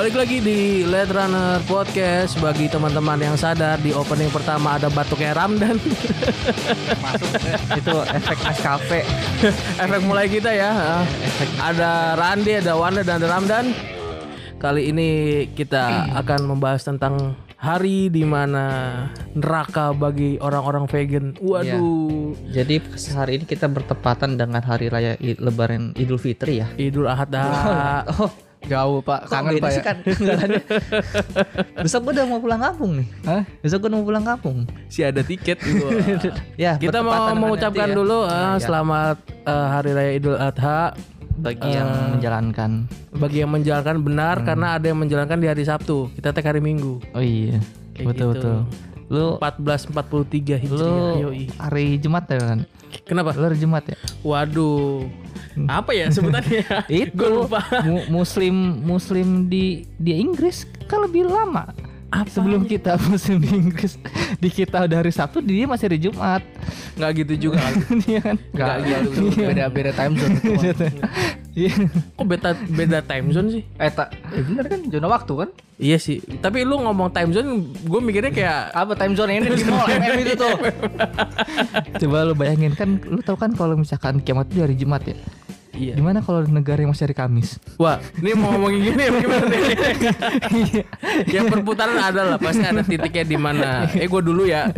Balik lagi di Late Runner Podcast bagi teman-teman yang sadar di opening pertama ada batuknya Ramdan. itu efek Nescafe Efek mulai kita ya. Ada Randi, ada Wanda dan ada Ramdan. Kali ini kita akan membahas tentang hari di mana neraka bagi orang-orang vegan. Waduh. jadi hari ini kita bertepatan dengan hari raya lebaran Idul Fitri ya Idul Adha. oh Jauh pak, kok kangen pak ya. kan besok gue udah mau pulang kampung nih Hah? besok gue mau pulang kampung Si ada tiket gitu. ya Kita mau mengucapkan nanti ya. dulu Nah, eh, ya. selamat eh, hari raya Idul Adha bagi yang Eh, menjalankan bagi yang menjalankan benar Hmm. karena ada yang menjalankan di hari Sabtu. Kita tek hari Minggu. oh iya Kayak betul gitu. betul lu 1443 Hijriah. lu hari Jumat ya kan Kenapa? lu hari Jumat ya Waduh. Apa ya sebutannya? itu Gua lupa. mu- muslim muslim di di Inggris kan lebih lama Apa? sebelum kita muslim di Inggris di kita udah hari Sabtu dia masih hari Jumat Nggak gitu juga. Iya kan Enggak gitu, beda beda time zone. Iya. Kok beda beda time zone sih? eh tak, eh bener kan zona waktu kan? Iya sih. Tapi lu ngomong time zone, gue mikirnya kayak Apa time zone ini di mall MM itu tuh? Coba lu bayangin kan lu tahu kan kalau misalkan kiamat itu hari Jumat ya. Iya. Gimana kalau negara yang masih hari Kamis? Wah, ini mau ngomongin gini ya gimana nih? Iya. ya perputaran ada lah, pasti ada titiknya di mana. Eh gue dulu ya.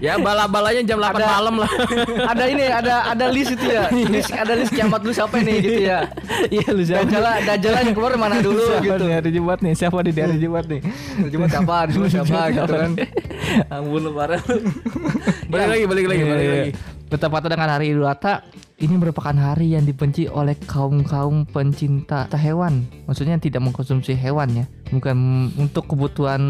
Ya bala-balanya jam 8 malam lah. ada ini ada ada list itu ya. List ada list kiamat lu siapa nih gitu ya. Iya lu siapa? Dajalan dajalan yang keluar mana dulu Siapa gitu. nih hari Jumat nih? Siapa di hari Jumat nih? Cuma siapa, di sana siapa gitu kan. Ampun lu parah lu. Balik lagi, balik lagi, balik Iya, lagi. Bertepatan dengan hari Idul Adha, ini merupakan hari yang dibenci oleh kaum-kaum pencinta hewan. Maksudnya yang tidak mengkonsumsi hewan ya. Bukan untuk kebutuhan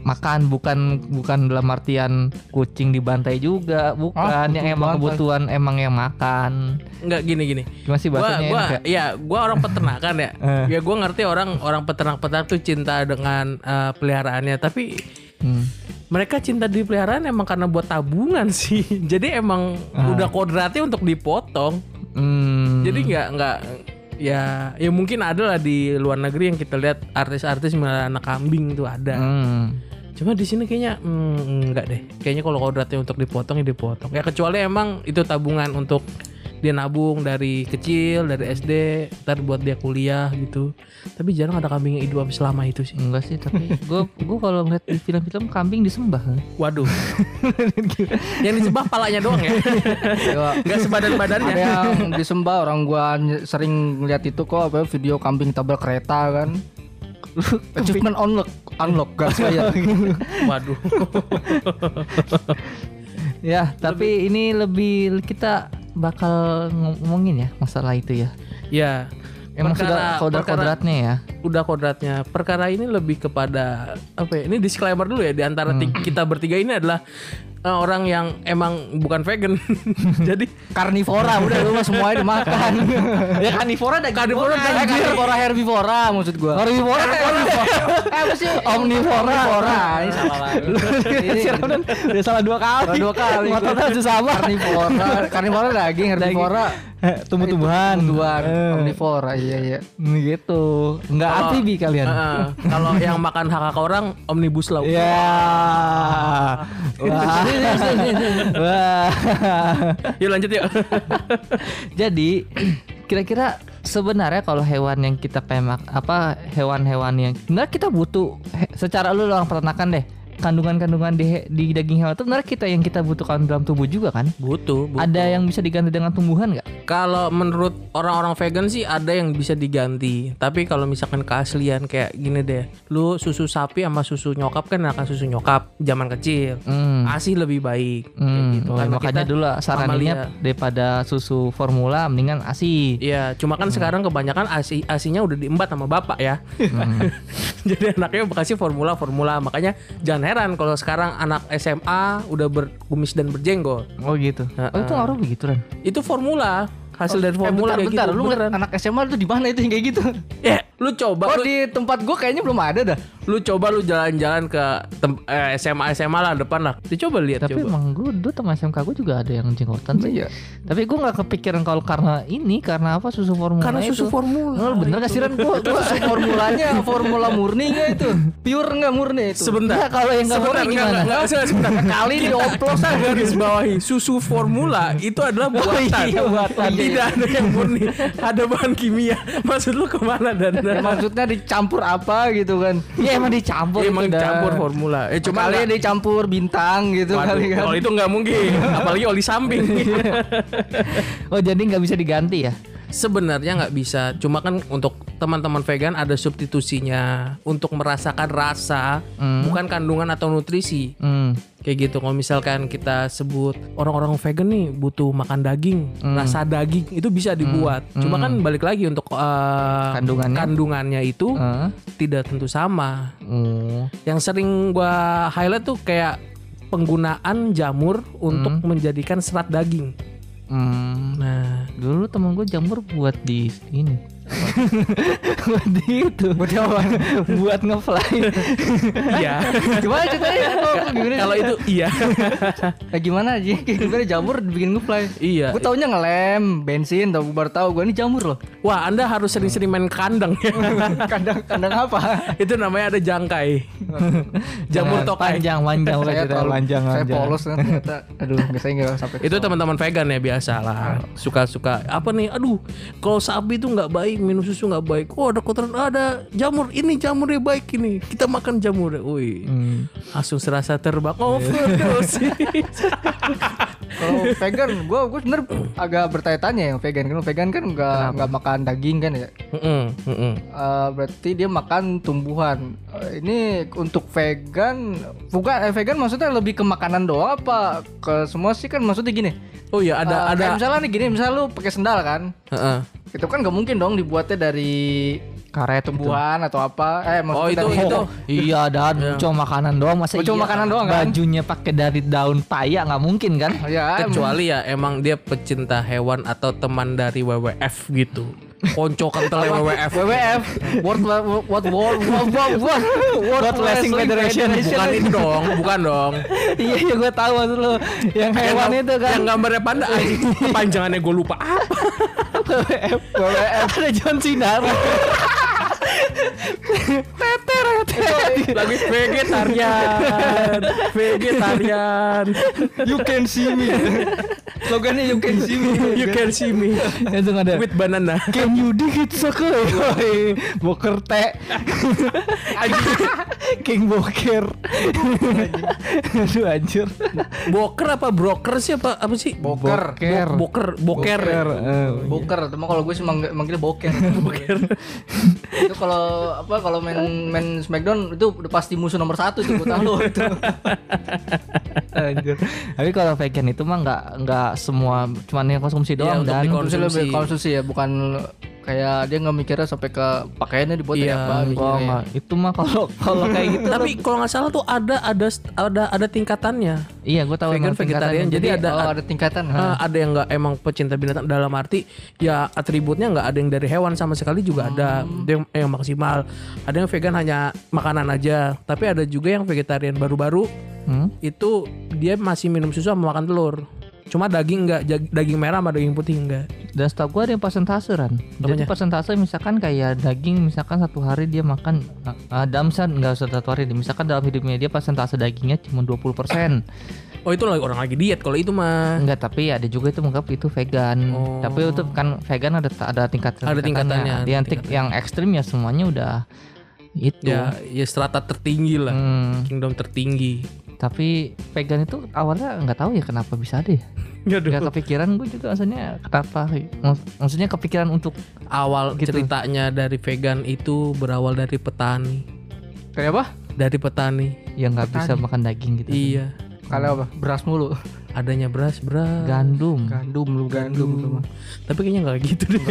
makan bukan bukan dalam artian kucing dibantai juga bukan Ah, yang emang kebutuhan emang yang makan Enggak gini gini. gimana sih Gua bahasanya gua ya? ya gua orang peternakan ya. Eh. ya gua ngerti orang orang peternak-peternak tuh cinta dengan eh, peliharaannya, tapi Hmm. Mereka cinta di peliharaan emang karena buat tabungan sih. Jadi emang udah kodratnya untuk dipotong. Hmm. Jadi nggak nggak ya ya mungkin ada lah di luar negeri yang kita lihat artis-artis melihara anak kambing tuh ada. Hmm. Cuma di sini kayaknya hmm, enggak deh. Kayaknya kalau kodratnya untuk dipotong ya dipotong. Ya kecuali emang itu tabungan untuk dia nabung dari kecil, dari SD, ntar buat dia kuliah gitu. Tapi jarang ada kambing yang hidup selama itu sih. enggak sih tapi gue gue kalau ngeliat di film-film kambing disembah Waduh. yang disembah palanya doang ya. Ya, Enggak sebadan badannya. ada yang disembah orang gua ny- sering lihat itu kok apa video kambing tabrak kereta kan. Achievement unlock, unlock guys saya. Waduh. Ya, tapi ini lebih kita bakal ngomongin ya masalah itu ya. ya. Emang Perkara- sudah kodrat-kodratnya ya. udah kodratnya. Perkara ini lebih kepada apa ya? Ini disclaimer dulu ya di antara Hmm. kita bertiga ini adalah eh, orang yang emang bukan vegan. Jadi Karnivora udah lu semuanya dimakan. ya karnivora ada Karnivora Eh, karnivora herbivora maksud gua. Karnivora Eh, apa sih? Omnivora. Omnivora. Ini salah lagi. Ini udah salah dua kali. dua kali. Ngotot aja sama. Karnivora, karnivora daging, herbivora Tumbuh-tumbuhan. tumbuhan. Eh, Omnivora, iya iya. gitu. Enggak Kalau- amfibi kalian. eh, kalau yang makan hak hak orang omnibus law. Ya. Wah. Yuk lanjut yuk. Jadi kira-kira sebenarnya kalau hewan yang kita pemak apa hewan-hewan yang sebenarnya kita butuh secara lu orang peternakan deh kandungan-kandungan di, di daging hewan itu sebenarnya kita yang kita butuhkan dalam tubuh juga kan? butuh, butuh. Ada yang bisa diganti dengan tumbuhan nggak? Kalau menurut orang-orang vegan sih ada yang bisa diganti. Tapi kalau misalkan keaslian kayak gini deh, lu susu sapi sama susu nyokap kan akan susu nyokap zaman kecil. Hmm. Asi lebih baik. kayak Hmm, gitu. oh, Karena makanya dulu mamalia. daripada susu formula mendingan ASI. Iya, cuma kan sekarang kebanyakan asi asinya udah diembat sama bapak ya. Jadi anaknya kasih formula formula. Makanya jangan heran kalau sekarang anak SMA udah berkumis dan berjenggot. Oh gitu. Heeh. Oh itu ngaruh begitu kan? Itu formula hasil dari Eh, formula bentar, kayak bentar, gitu. lu beneran. anak SMA itu di mana itu yang kayak gitu? Eh, lu coba Oh lu- di tempat gua kayaknya belum ada dah. lu coba lu jalan-jalan ke tem- eh, SMA SMA lah depan lah. Dicoba lihat Tapi coba. emang gue dulu teman SMK gue juga ada yang jenggotan sih. Iya. Tapi gue nggak kepikiran kalau karena ini karena apa susu formula Karena susu itu. formula. Oh, bener gak sih Ran? Gua, gua, Formulanya formula murni nggak itu? Pure nggak murni itu? Sebentar. Enggak, kalau yang nggak murni enggak, gimana? enggak, enggak, sebentar, sebentar. Kali ini oplos garis bawahi susu formula itu adalah buatan. iya, buatan. Tidak ada yang murni. Ada bahan kimia. Maksud lu ke mana dan? Ya, maksudnya dicampur apa gitu kan? Iya emang dicampur Emang itu dah. campur formula. Eh cuma Kali dicampur bintang gitu Waduh, kali kan. kalau itu nggak mungkin, apalagi oli samping. Oh jadi nggak bisa diganti ya? Sebenarnya nggak bisa, cuma kan untuk teman-teman vegan ada substitusinya untuk merasakan rasa, Hmm. bukan kandungan atau nutrisi. Hmm. Kayak gitu. Kalau misalkan kita sebut orang-orang vegan nih butuh makan daging, Hmm. rasa daging itu bisa dibuat. Cuma kan balik lagi untuk eh, Kandungannya? kandungannya itu Eh. tidak tentu sama. Oh. Yang sering gua highlight tuh kayak penggunaan jamur untuk menjadikan serat daging. Hmm. Nah, Dulu temen gue jamur buat di ini. buat di itu. Buat apa? buat ngefly. iya. Gimana ceritanya? Gimana? Kalau itu iya. Nah, gimana aja? Gimana jamur dibikin ngefly? iya. Gue taunya ngelem, bensin, tau gue baru tahu gue ini jamur loh. Wah, Anda harus sering-sering main kandang ya. Kandang kandang apa? itu namanya ada jangkai. Jamur tokai. Panjang panjang saya saya terlalu panjang saya polos kan ternyata. Aduh, biasanya nggak sampai. Itu teman-teman vegan ya biasa lah. Suka-suka apa nih? Aduh, kalau sapi itu nggak baik, minum susu nggak baik. Oh, ada kotoran, ada jamur. Ini jamurnya baik ini. Kita makan jamur. Wih. Hmm. Langsung serasa terbang. Oh, overdosis. Kalau vegan, gue gue sebenernya agak bertanya-tanya yang vegan. Kalau vegan kan nggak nggak makan daging kan ya. Mm-mm, mm-mm. Eh, berarti dia makan tumbuhan. Eh, ini untuk vegan, bukan eh, vegan maksudnya lebih ke makanan doang apa ke semua sih kan maksudnya gini. Oh iya, ada Eh, ada. misalnya nih gini, misalnya lu pakai sendal kan, Heeh. itu kan nggak mungkin dong dibuatnya dari Karet gitu. tumbuhan atau apa. Eh Oh, maksudnya itu dari itu. Iya dan cuma makanan doang masa Oh, cuma iya? makanan doang kan? Bajunya pakai dari daun paya nggak mungkin kan? Ya, Kecuali ya emang dia pecinta hewan atau teman dari WWF gitu. Konco kental WWF. WWF World World What What What World Wrestling Federation. Bukan itu dong, bukan dong. iya iya gue tahu maksud lu. Yang hewan itu kan. Yang gambarnya panda anjing. Panjangannya gue lupa apa. WWF. WWF ada John Cena. Teter Lagi vegetarian. Vegetarian. You can see me Slogannya you can see me You can see me Langsung ada. with banana. Can you dig it sucker? Woi, boker teh. King boker. Aduh anjir. Boker apa broker sih apa apa sih? Boker Boker. Bo- boker, boker. Boker, cuma kalau gue sih manggil, boker. boker. itu kalau apa kalau main main Smackdown itu udah pasti musuh nomor satu itu gue tahu itu. Anjir. Tapi kalau vegan itu mah nggak nggak semua cuman yang konsumsi Iya, doang untuk dan. Konsumsi lebih konsumsi ya, bukan kayak dia nggak mikirnya sampai ke pakaiannya dibuat dari Iya, apa gitu. Oh, ya. nggak. itu mah kalau kalau kayak gitu Tapi kalau nggak salah tuh ada ada ada ada tingkatannya. iya gue tahu Vegan, vegetarian, jadi ada- oh, ada tingkatan. Ah, ada yang nggak emang pecinta binatang dalam arti ya atributnya nggak ada yang dari hewan sama sekali juga ada ada yang, yang maksimal ada yang vegan hanya makanan aja tapi ada juga yang vegetarian baru-baru Hmm? itu dia masih minum susu sama makan telur cuma daging nggak daging merah sama daging putih enggak Dan setahu gue ada yang persentase kan. Jadi Apanya? persentase misalkan kayak daging misalkan satu hari dia makan uh, dalam misal nggak usah satu hari misalkan dalam hidupnya dia persentase dagingnya cuma 20% oh itu lagi orang lagi diet kalau itu mah Enggak, tapi ada juga itu menganggap itu vegan. Oh. Tapi itu kan vegan ada ada tingkat Ada tingkatannya, yang, tik- yang ekstrim ya semuanya udah itu. ya ya strata tertinggi lah Hmm, kingdom tertinggi tapi vegan itu awalnya nggak tahu ya kenapa bisa ya. Aduh. Nggak kepikiran gue juga maksudnya kenapa mak- maksudnya kepikiran untuk awal Gitu. ceritanya dari vegan itu berawal dari petani Kayak apa? dari petani yang nggak bisa makan daging gitu. iya Kalau apa? Beras mulu. adanya beras beras Gandum. Gandum lu gandum. mah. tapi kayaknya nggak gitu deh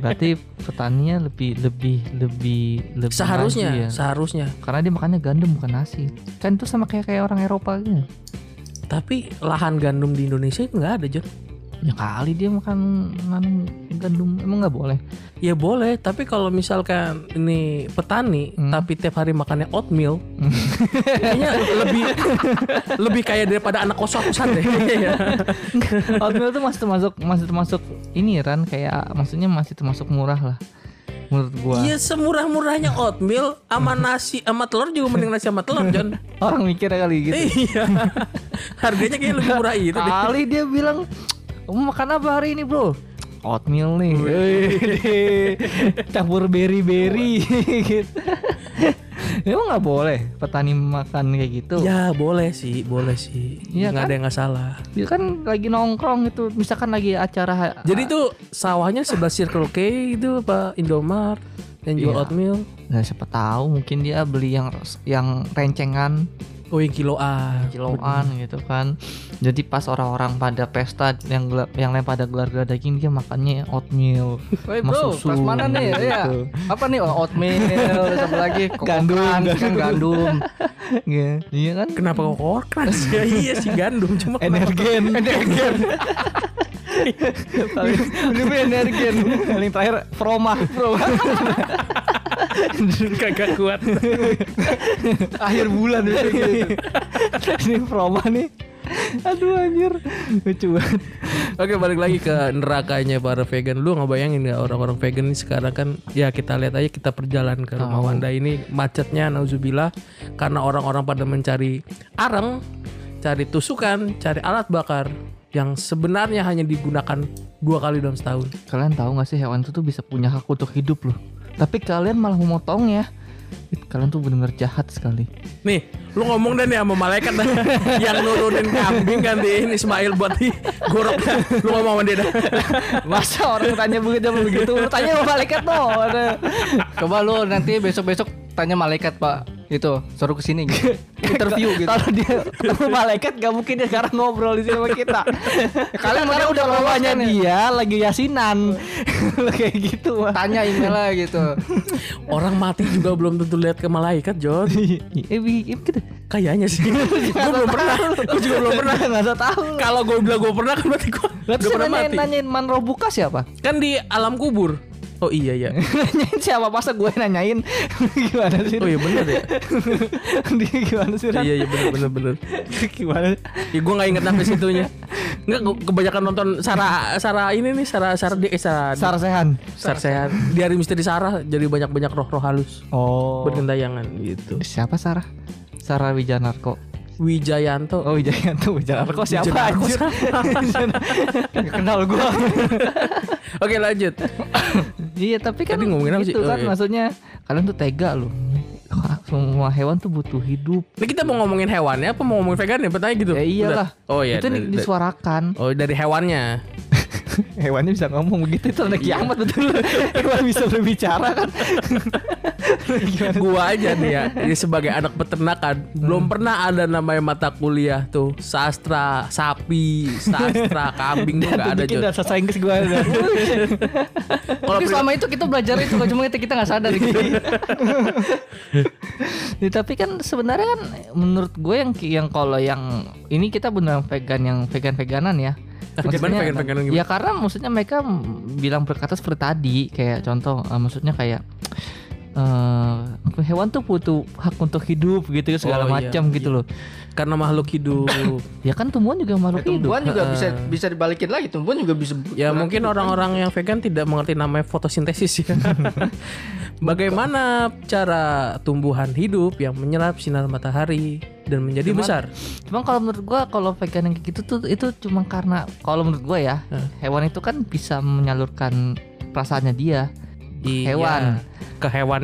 Berarti petaninya lebih lebih lebih lebih seharusnya ya. seharusnya Karena dia makannya gandum bukan nasi. Kan itu sama kayak kayak orang Eropa gitu. tapi lahan gandum di Indonesia itu nggak ada John Ya kali dia makan nanam gandum emang nggak boleh. Ya boleh, tapi kalau misalkan ini petani Hmm. tapi tiap hari makannya oatmeal, kayaknya lebih lebih kayak daripada anak kos-kosan deh. Iya. Oatmeal tuh masih termasuk masih termasuk ini kan kayak maksudnya masih termasuk murah lah menurut gua. Iya semurah-murahnya oatmeal sama nasi sama telur juga mending nasi sama telur, John. Orang mikir kali gitu. iya. Harganya kayaknya lebih murah itu deh. Kali dia bilang kamu makan apa hari ini bro? Oatmeal nih. Campur berry-berry gitu. Emang nggak boleh petani makan kayak gitu? Ya boleh sih, boleh sih. Iya nggak kan? ada yang nggak salah. Dia kan lagi nongkrong gitu, misalkan lagi acara Jadi tuh sawahnya sebelah Circle K itu apa Indomart yang jual Iya. oatmeal. Nah, siapa tahu mungkin dia beli yang yang rencengan Oh yang kiloan. kiloan gitu kan. Jadi pas orang-orang pada pesta yang yang lain pada gelar-gelar daging dia makannya oatmeal. Woi Sama bro, susu, pas mana nih? Ya. gitu. Apa nih? Oh, oatmeal, satu lagi Gandum, kan gandum. Iya, iya kan? Kenapa kok keras? ya iya sih gandum cuma Energen. Energen. paling lebih energen. Paling terakhir Froma. Froma. kagak kuat. Akhir bulan gitu. Ini Froma nih. Aduh anjir. Lucu banget. Oke balik lagi ke nerakanya para vegan. Lu ngebayangin nggak orang-orang vegan ini sekarang kan ya kita lihat aja kita perjalanan ke rumah Wanda ini macetnya nauzubillah karena orang-orang pada mencari arang, cari tusukan, cari alat bakar yang sebenarnya hanya digunakan dua kali dalam setahun. Kalian tahu gak sih hewan itu tuh bisa punya hak untuk hidup loh. Tapi kalian malah memotongnya. Kalian tuh benar-benar jahat sekali. Nih, lu ngomong dan ya sama malaikat dah yang nurunin kambing gantiin Ismail buat di gorok. Lu ngomong sama dia dah. Masa orang tanya begitu begitu, lu tanya sama malaikat no. Coba lu nanti besok-besok tanya malaikat pak itu suruh ke sini gitu. interview gitu Kalau dia ketemu malaikat gak mungkin dia sekarang ngobrol di sini sama kita. Kalian karena udah bawahnya ya. dia lagi yasinan. Kayak gitu. Wah. tanya email lah gitu Orang mati juga belum tentu lihat ke malaikat, John. Eh, bi- gitu. Kayaknya sih. gue belum pernah. Gue juga belum pernah. Nggak usah tahu. Kalau gue bilang gue pernah kan berarti gue udah pernah nanyain, mati. nanyain Manro Buka siapa? Kan di alam kubur. Oh iya ya. nanyain siapa? Masa gue nanyain gimana sih? Oh iya bener ya. Dia gimana sih? Ran? iya iya bener bener bener. gimana? Ya gue nggak inget sampai situnya. Enggak kebanyakan nonton Sarah Sarah ini nih Sarah Sarah di eh, Sarah di- Sarsehan. Sarah Sehan. Di hari misteri Sarah jadi banyak banyak roh-roh halus Oh. bergentayangan gitu. Siapa Sarah? Sarah Wijanarko. Wijayanto. Oh Wijayanto Wijanarko siapa Wijanarko anjir? Kenal gua. Oke lanjut. Iya tapi kan Tadi ngomongin apa sih? gitu Oh, kan iya. maksudnya kalian tuh tega loh. Semua hewan tuh butuh hidup. Ini kita mau ngomongin hewannya apa mau ngomongin vegan ya? Pertanyaan gitu. Ya iyalah. Udah. Oh iya. Itu dari- disuarakan. Oh dari hewannya. Hewannya bisa ngomong begitu itu ada kiamat betul. Hewan bisa berbicara kan. gua aja nih ya ini sebagai anak peternakan belum pernah ada namanya mata kuliah tuh sastra sapi sastra kambing tuh nggak ada Jon. bahasa Inggris gua ada. kalau tapi selama itu kita belajar itu cuma kita kita nggak sadar gitu Ya, tapi kan sebenarnya kan menurut gue yang yang kalau yang ini kita benar vegan yang vegan veganan ya. Gimana Maksudnya- vegan-veganan gimana? Ya karena maksudnya mereka bilang berkata seperti tadi kayak contoh eh, maksudnya kayak eh hewan tuh butuh hak untuk hidup gitu segala Oh, iya. macam gitu loh. karena makhluk hidup Ya kan tumbuhan juga makhluk hidup. tumbuhan juga bisa bisa dibalikin lagi tumbuhan juga bisa ya mungkin orang-orang yang vegan tidak mengerti namanya fotosintesis ya bagaimana cara tumbuhan hidup yang menyerap sinar matahari dan menjadi Cuman- besar. Cuma kalau menurut gua kalau vegan yang kayak gitu tuh itu cuma karena kalau menurut gua ya Hah. hewan itu kan bisa menyalurkan perasaannya dia Iya, Hewan. ke hewan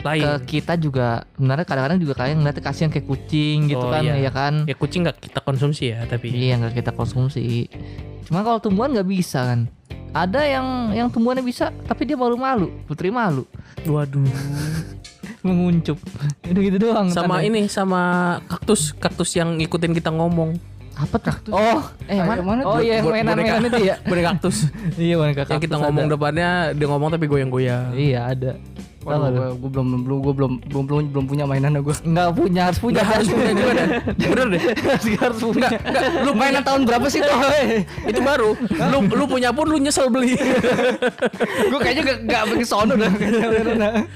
lain. Ke kita juga sebenarnya kadang-kadang juga kalian ngeliatnya kasihan kayak kucing gitu Oh, kan iya. ya kan? Ya kucing nggak kita konsumsi ya tapi iya nggak kita konsumsi. Cuma kalau tumbuhan nggak bisa kan? Ada yang yang tumbuhannya bisa tapi dia malu-malu putri malu. Waduh menguncup itu gitu doang sama tandanya. ini sama kaktus kaktus yang ngikutin kita ngomong apa tuh oh eh mana, mana oh iya Bo- mainan-mainan itu ya boneka kaktus iya boneka yang kita kaktus ngomong ada. depannya dia ngomong tapi goyang-goyang iya ada lu? gue belum belum gue belum belum belum belum punya mainan gue. Nggak punya harus punya Nggak harus punya juga dan bener deh. harus punya. Lu mainan tahun berapa sih tuh? Itu baru. Lu lu punya pun lu nyesel beli. gue kayaknya gak, gak pergi sono dah kayaknya.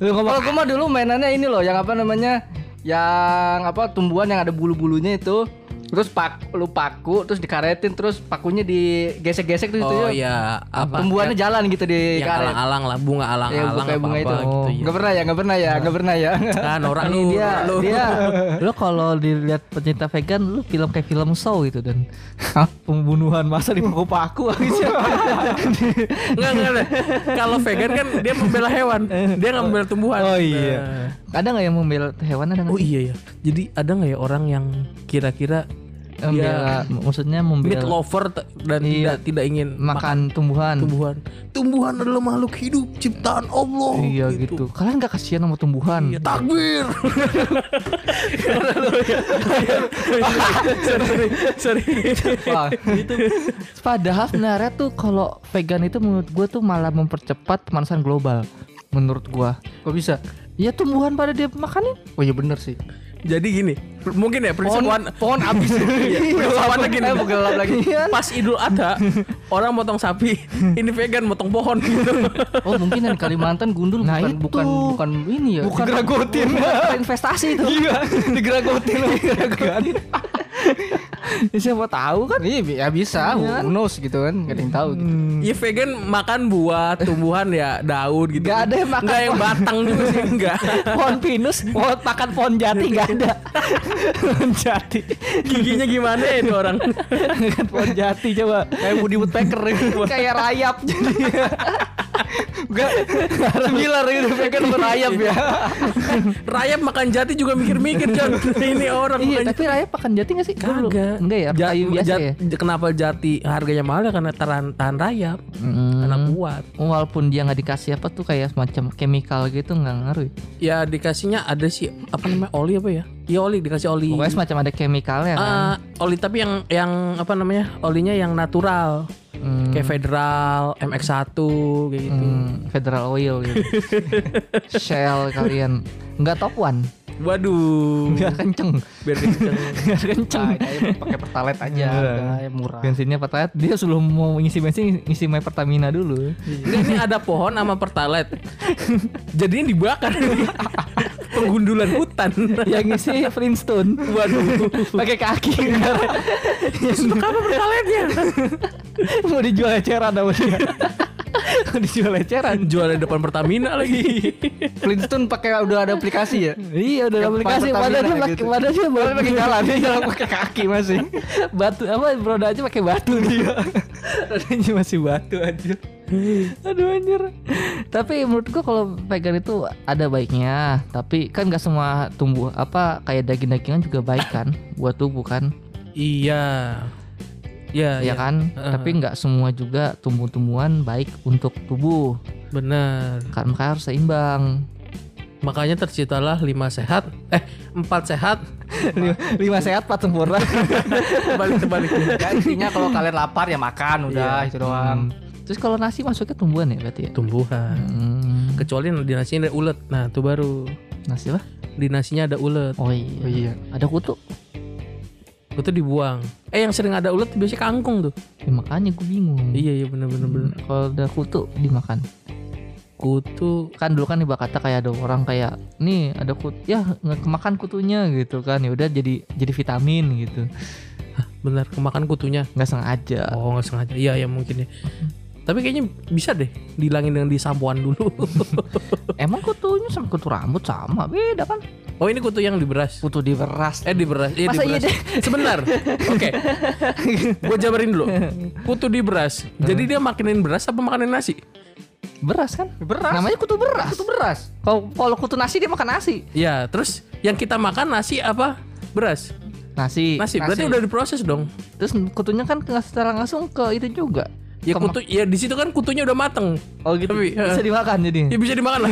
Lu ngomong Kalau gue mah dulu mainannya ini loh, yang apa namanya? Yang apa tumbuhan yang ada bulu-bulunya itu. Terus pak lu paku terus dikaretin terus pakunya digesek-gesek tuh Oh itu iya, apa? Tumbuhannya jalan gitu di yang karet. alang-alang lah, bunga Ya, alang-alang kayak apa bunga itu. apa gitu ya. Gak pernah ya, gak pernah ya, gak pernah ya. Kan orang ini lu, dia lu, dia lu kalau dilihat pencinta vegan lu film kayak film show gitu dan pembunuhan masa di paku-paku. Enggak enggak deh. Kalau vegan kan dia membela hewan, dia nggak membela tumbuhan. Oh iya. Nah. ada nggak yang membela hewan ada nggak? Oh iya ya. Jadi ada nggak ya orang yang kira-kira Membela, maksudnya meat membela lover t- dan Iya. tidak tidak ingin makan tumbuhan. tumbuhan. Tumbuhan adalah makhluk hidup ciptaan Allah. Iya gitu. Kalian nggak kasihan sama tumbuhan? Iya, takbir. sorry, gitu. Padahal sebenarnya tuh kalau vegan itu menurut gue tuh malah mempercepat pemanasan global. Menurut gua. kok bisa? Ya tumbuhan pada dia makanin. Oh iya bener sih. Jadi gini, mungkin ya prinsip Pohon, one, pohon abis. Prinsip gini. Eh, gelap lagi. pas Idul Adha orang motong sapi, ini vegan motong pohon gitu. Oh mungkin yang di Kalimantan gundul Nah, bukan itu. bukan bukan ini ya. Bukan digeragotin. bukan investasi itu. Iya, digeragotin digeragotin. Ya, siapa tahu kan? Iya, bi- ya bisa, who knows gitu kan, gak ada yang tahu gitu. Ya vegan makan buah, tumbuhan ya daun gitu. Nggak ada yang makan Nggak yang batang juga sih enggak. pohon pinus, pohon makan pohon jati nggak ada. pohon jati, Giginya gimana ya itu orang? makan pohon jati coba. Kayak Woody Woodpecker gitu. Kayak rayap jadi. Enggak, sembilan gitu, vegan merayap ya. Rayap makan jati juga mikir-mikir John. Ini orang iya, tapi rayap makan jati nggak sih? Kagak. Enggak ya, kayu biasa jat- ya. Kenapa jati harganya mahal ya karena tahan, tahan rayap, Hmm. karena kuat. Walaupun dia nggak dikasih apa tuh kayak semacam chemical gitu nggak ngaruh. ya? Ya dikasihnya ada sih apa namanya oli apa ya? Iya oli dikasih oli. Pokoknya semacam ada chemicalnya kan. Ah, oli tapi yang yang apa namanya? Olinya yang natural. Hmm. Kayak Federal, MX1 kayak gitu. Hmm, Federal Oil gitu. Shell kalian nggak top one, Waduh. nggak kenceng, Biar kenceng. nggak kenceng. Nah, pakai pertalite aja, Iya. udah ya murah. Bensinnya pertalite dia sebelum mau ngisi bensin ngisi my Pertamina dulu. ini, ini ada pohon sama pertalite. Jadi ini dibakar. Penggundulan hutan. Yang ngisi Flintstone. Waduh. Pakai kaki. Untuk apa pertalite-nya? mau dijual eceran sama dia. dijual eceran. Jual di depan Pertamina lagi. Flintstone pakai udah ada aplikasi ya. Iya udah ada aplikasi Pertamina padahal dia pakai gitu. padahal dia baru pakai jalan, dia jalan pakai kaki masih. batu apa roda aja pakai batu dia. Rodanya masih batu aja. Aduh anjir. Tapi menurut gua kalau vegan itu ada baiknya, tapi kan nggak semua tumbuh apa kayak daging-dagingan juga baik kan buat tubuh kan. iya. Ya, ya kan? Heeh. Tapi nggak semua juga tumbuh-tumbuhan baik untuk tubuh. Benar. Kan makanya harus seimbang. Makanya terciptalah lima sehat, eh empat sehat, lima, lima sehat, empat sempurna. balik terbalik. Ya, intinya kalau kalian lapar ya makan udah itu doang. Terus kalau nasi masuknya tumbuhan ya berarti ya? Tumbuhan. Hmm, Kecuali di nasinya ada ulet. Nah, itu baru nasi apa? di nasinya ada ulet. Oh iya. Oh iya. Ada kutu. Itu dibuang. Eh yang sering ada ulet biasanya kangkung tuh. Ya, makanya gue bingung. Iya iya benar benar benar. Hmm, Kalau ada kutu dimakan. Kutu Kan dulu kan iba kata kayak ada orang kayak nih ada kutu ya nggak kemakan kutunya gitu kan ya udah jadi jadi vitamin gitu benar kemakan kutunya. nggak sengaja Oh nggak sengaja. Iya ya mungkin ya. Tapi kayaknya bisa deh dihilangin dengan disampuan dulu. emang kutunya sama kutu rambut sama beda kan oh ini kutu yang di beras. kutu di beras Eh di beras. Iya di Masa iya. Sebentar. Oke. Gue jabarin dulu. Kutu di beras. Jadi dia makinin beras apa makanin nasi? beras kan Beras. namanya kutu beras itu beras. kalau kalau kutu nasi dia makan nasi Iya, terus yang kita makan nasi apa? Beras. nasi Nasi. Berarti nasi. udah diproses dong. terus kutunya kan secara langsung ke itu juga Ya Kemak- kutu ya di situ kan kutunya udah mateng. oh gitu Tapi, bisa eh. dimakan jadi Ya bisa dimakan lah.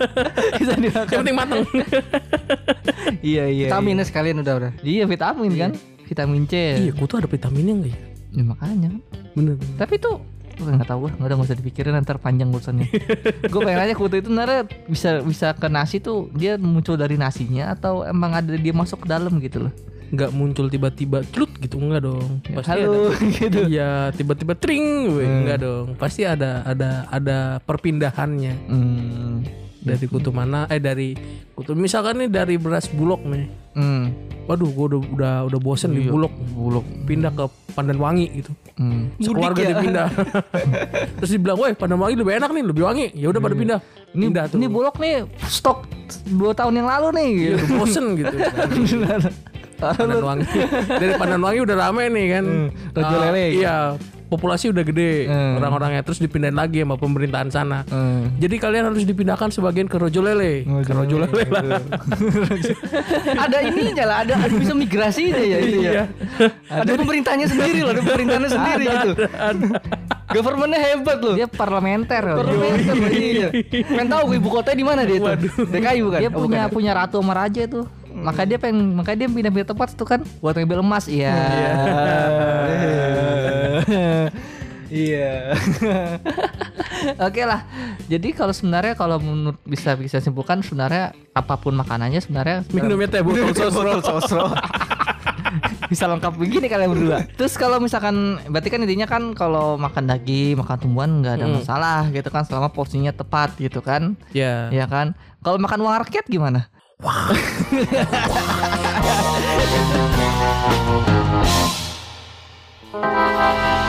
bisa dimakan Yang penting mateng. iya iya Vitaminnya sekalian udah udah. iya vitamin kan vitamin C iya, kutu ada vitaminnya enggak ya? Ya, makanya kan Bener. tapi itu Gue nggak tahu, nggak udah nggak usah dipikirin ntar panjang urusannya. gue pengen aja kutu itu sebenarnya bisa bisa ke nasi tuh dia muncul dari nasinya atau emang ada dia masuk ke dalam gitu loh. Nggak muncul tiba-tiba clut gitu enggak dong pasti Halo ada gitu. Iya tiba-tiba tring weh. enggak dong pasti ada ada ada perpindahannya Hmm. dari kutu mana eh dari kutu misalkan nih dari beras bulog nih Hmm. waduh gua udah udah udah bosen di Iya, bulog bulog. pindah ke pandan wangi gitu Hmm. sekeluarga ya? dipindah terus dibilang weh pandan wangi lebih enak nih lebih wangi ya udah pada pindah Ini pindah tuh ini bulog nih stok dua tahun yang lalu nih. Iya, Gitu. udah bosen gitu pandan wangi dari pandan wangi udah rame nih kan Rojo Ah, lele. iya populasi udah gede Hmm. orang-orangnya terus dipindahin lagi sama pemerintahan sana Hmm. jadi kalian harus dipindahkan sebagian ke Rojo Lele ke Rojo Lele lah ada ininya lah, ada, ada bisa migrasi aja ya itu ya. Ada pemerintahnya sendiri loh, ada pemerintahnya sendiri gitu. Governmentnya hebat loh. Dia parlementer loh. Parlementer iya. Pengen tahu ibu kotanya di mana dia itu? DKI bukan? Dia Oh, punya bukan. punya ratu sama raja tuh. Maka dia pengen makanya dia pindah-pindah tempat tuh kan buat ngambil emas. Iya. Iya. Oke lah. Jadi kalau sebenarnya kalau menurut bisa bisa simpulkan sebenarnya apa pun makanannya sebenarnya minumnya teh botol sosro Sosro. bisa lengkap begini kalian berdua. Terus kalau misalkan berarti kan intinya kan kalau makan daging, makan tumbuhan nggak ada Hmm. masalah gitu kan selama porsinya tepat gitu kan. ya Ya kan? Kalau makan uang rakyat gimana? 哇！哈！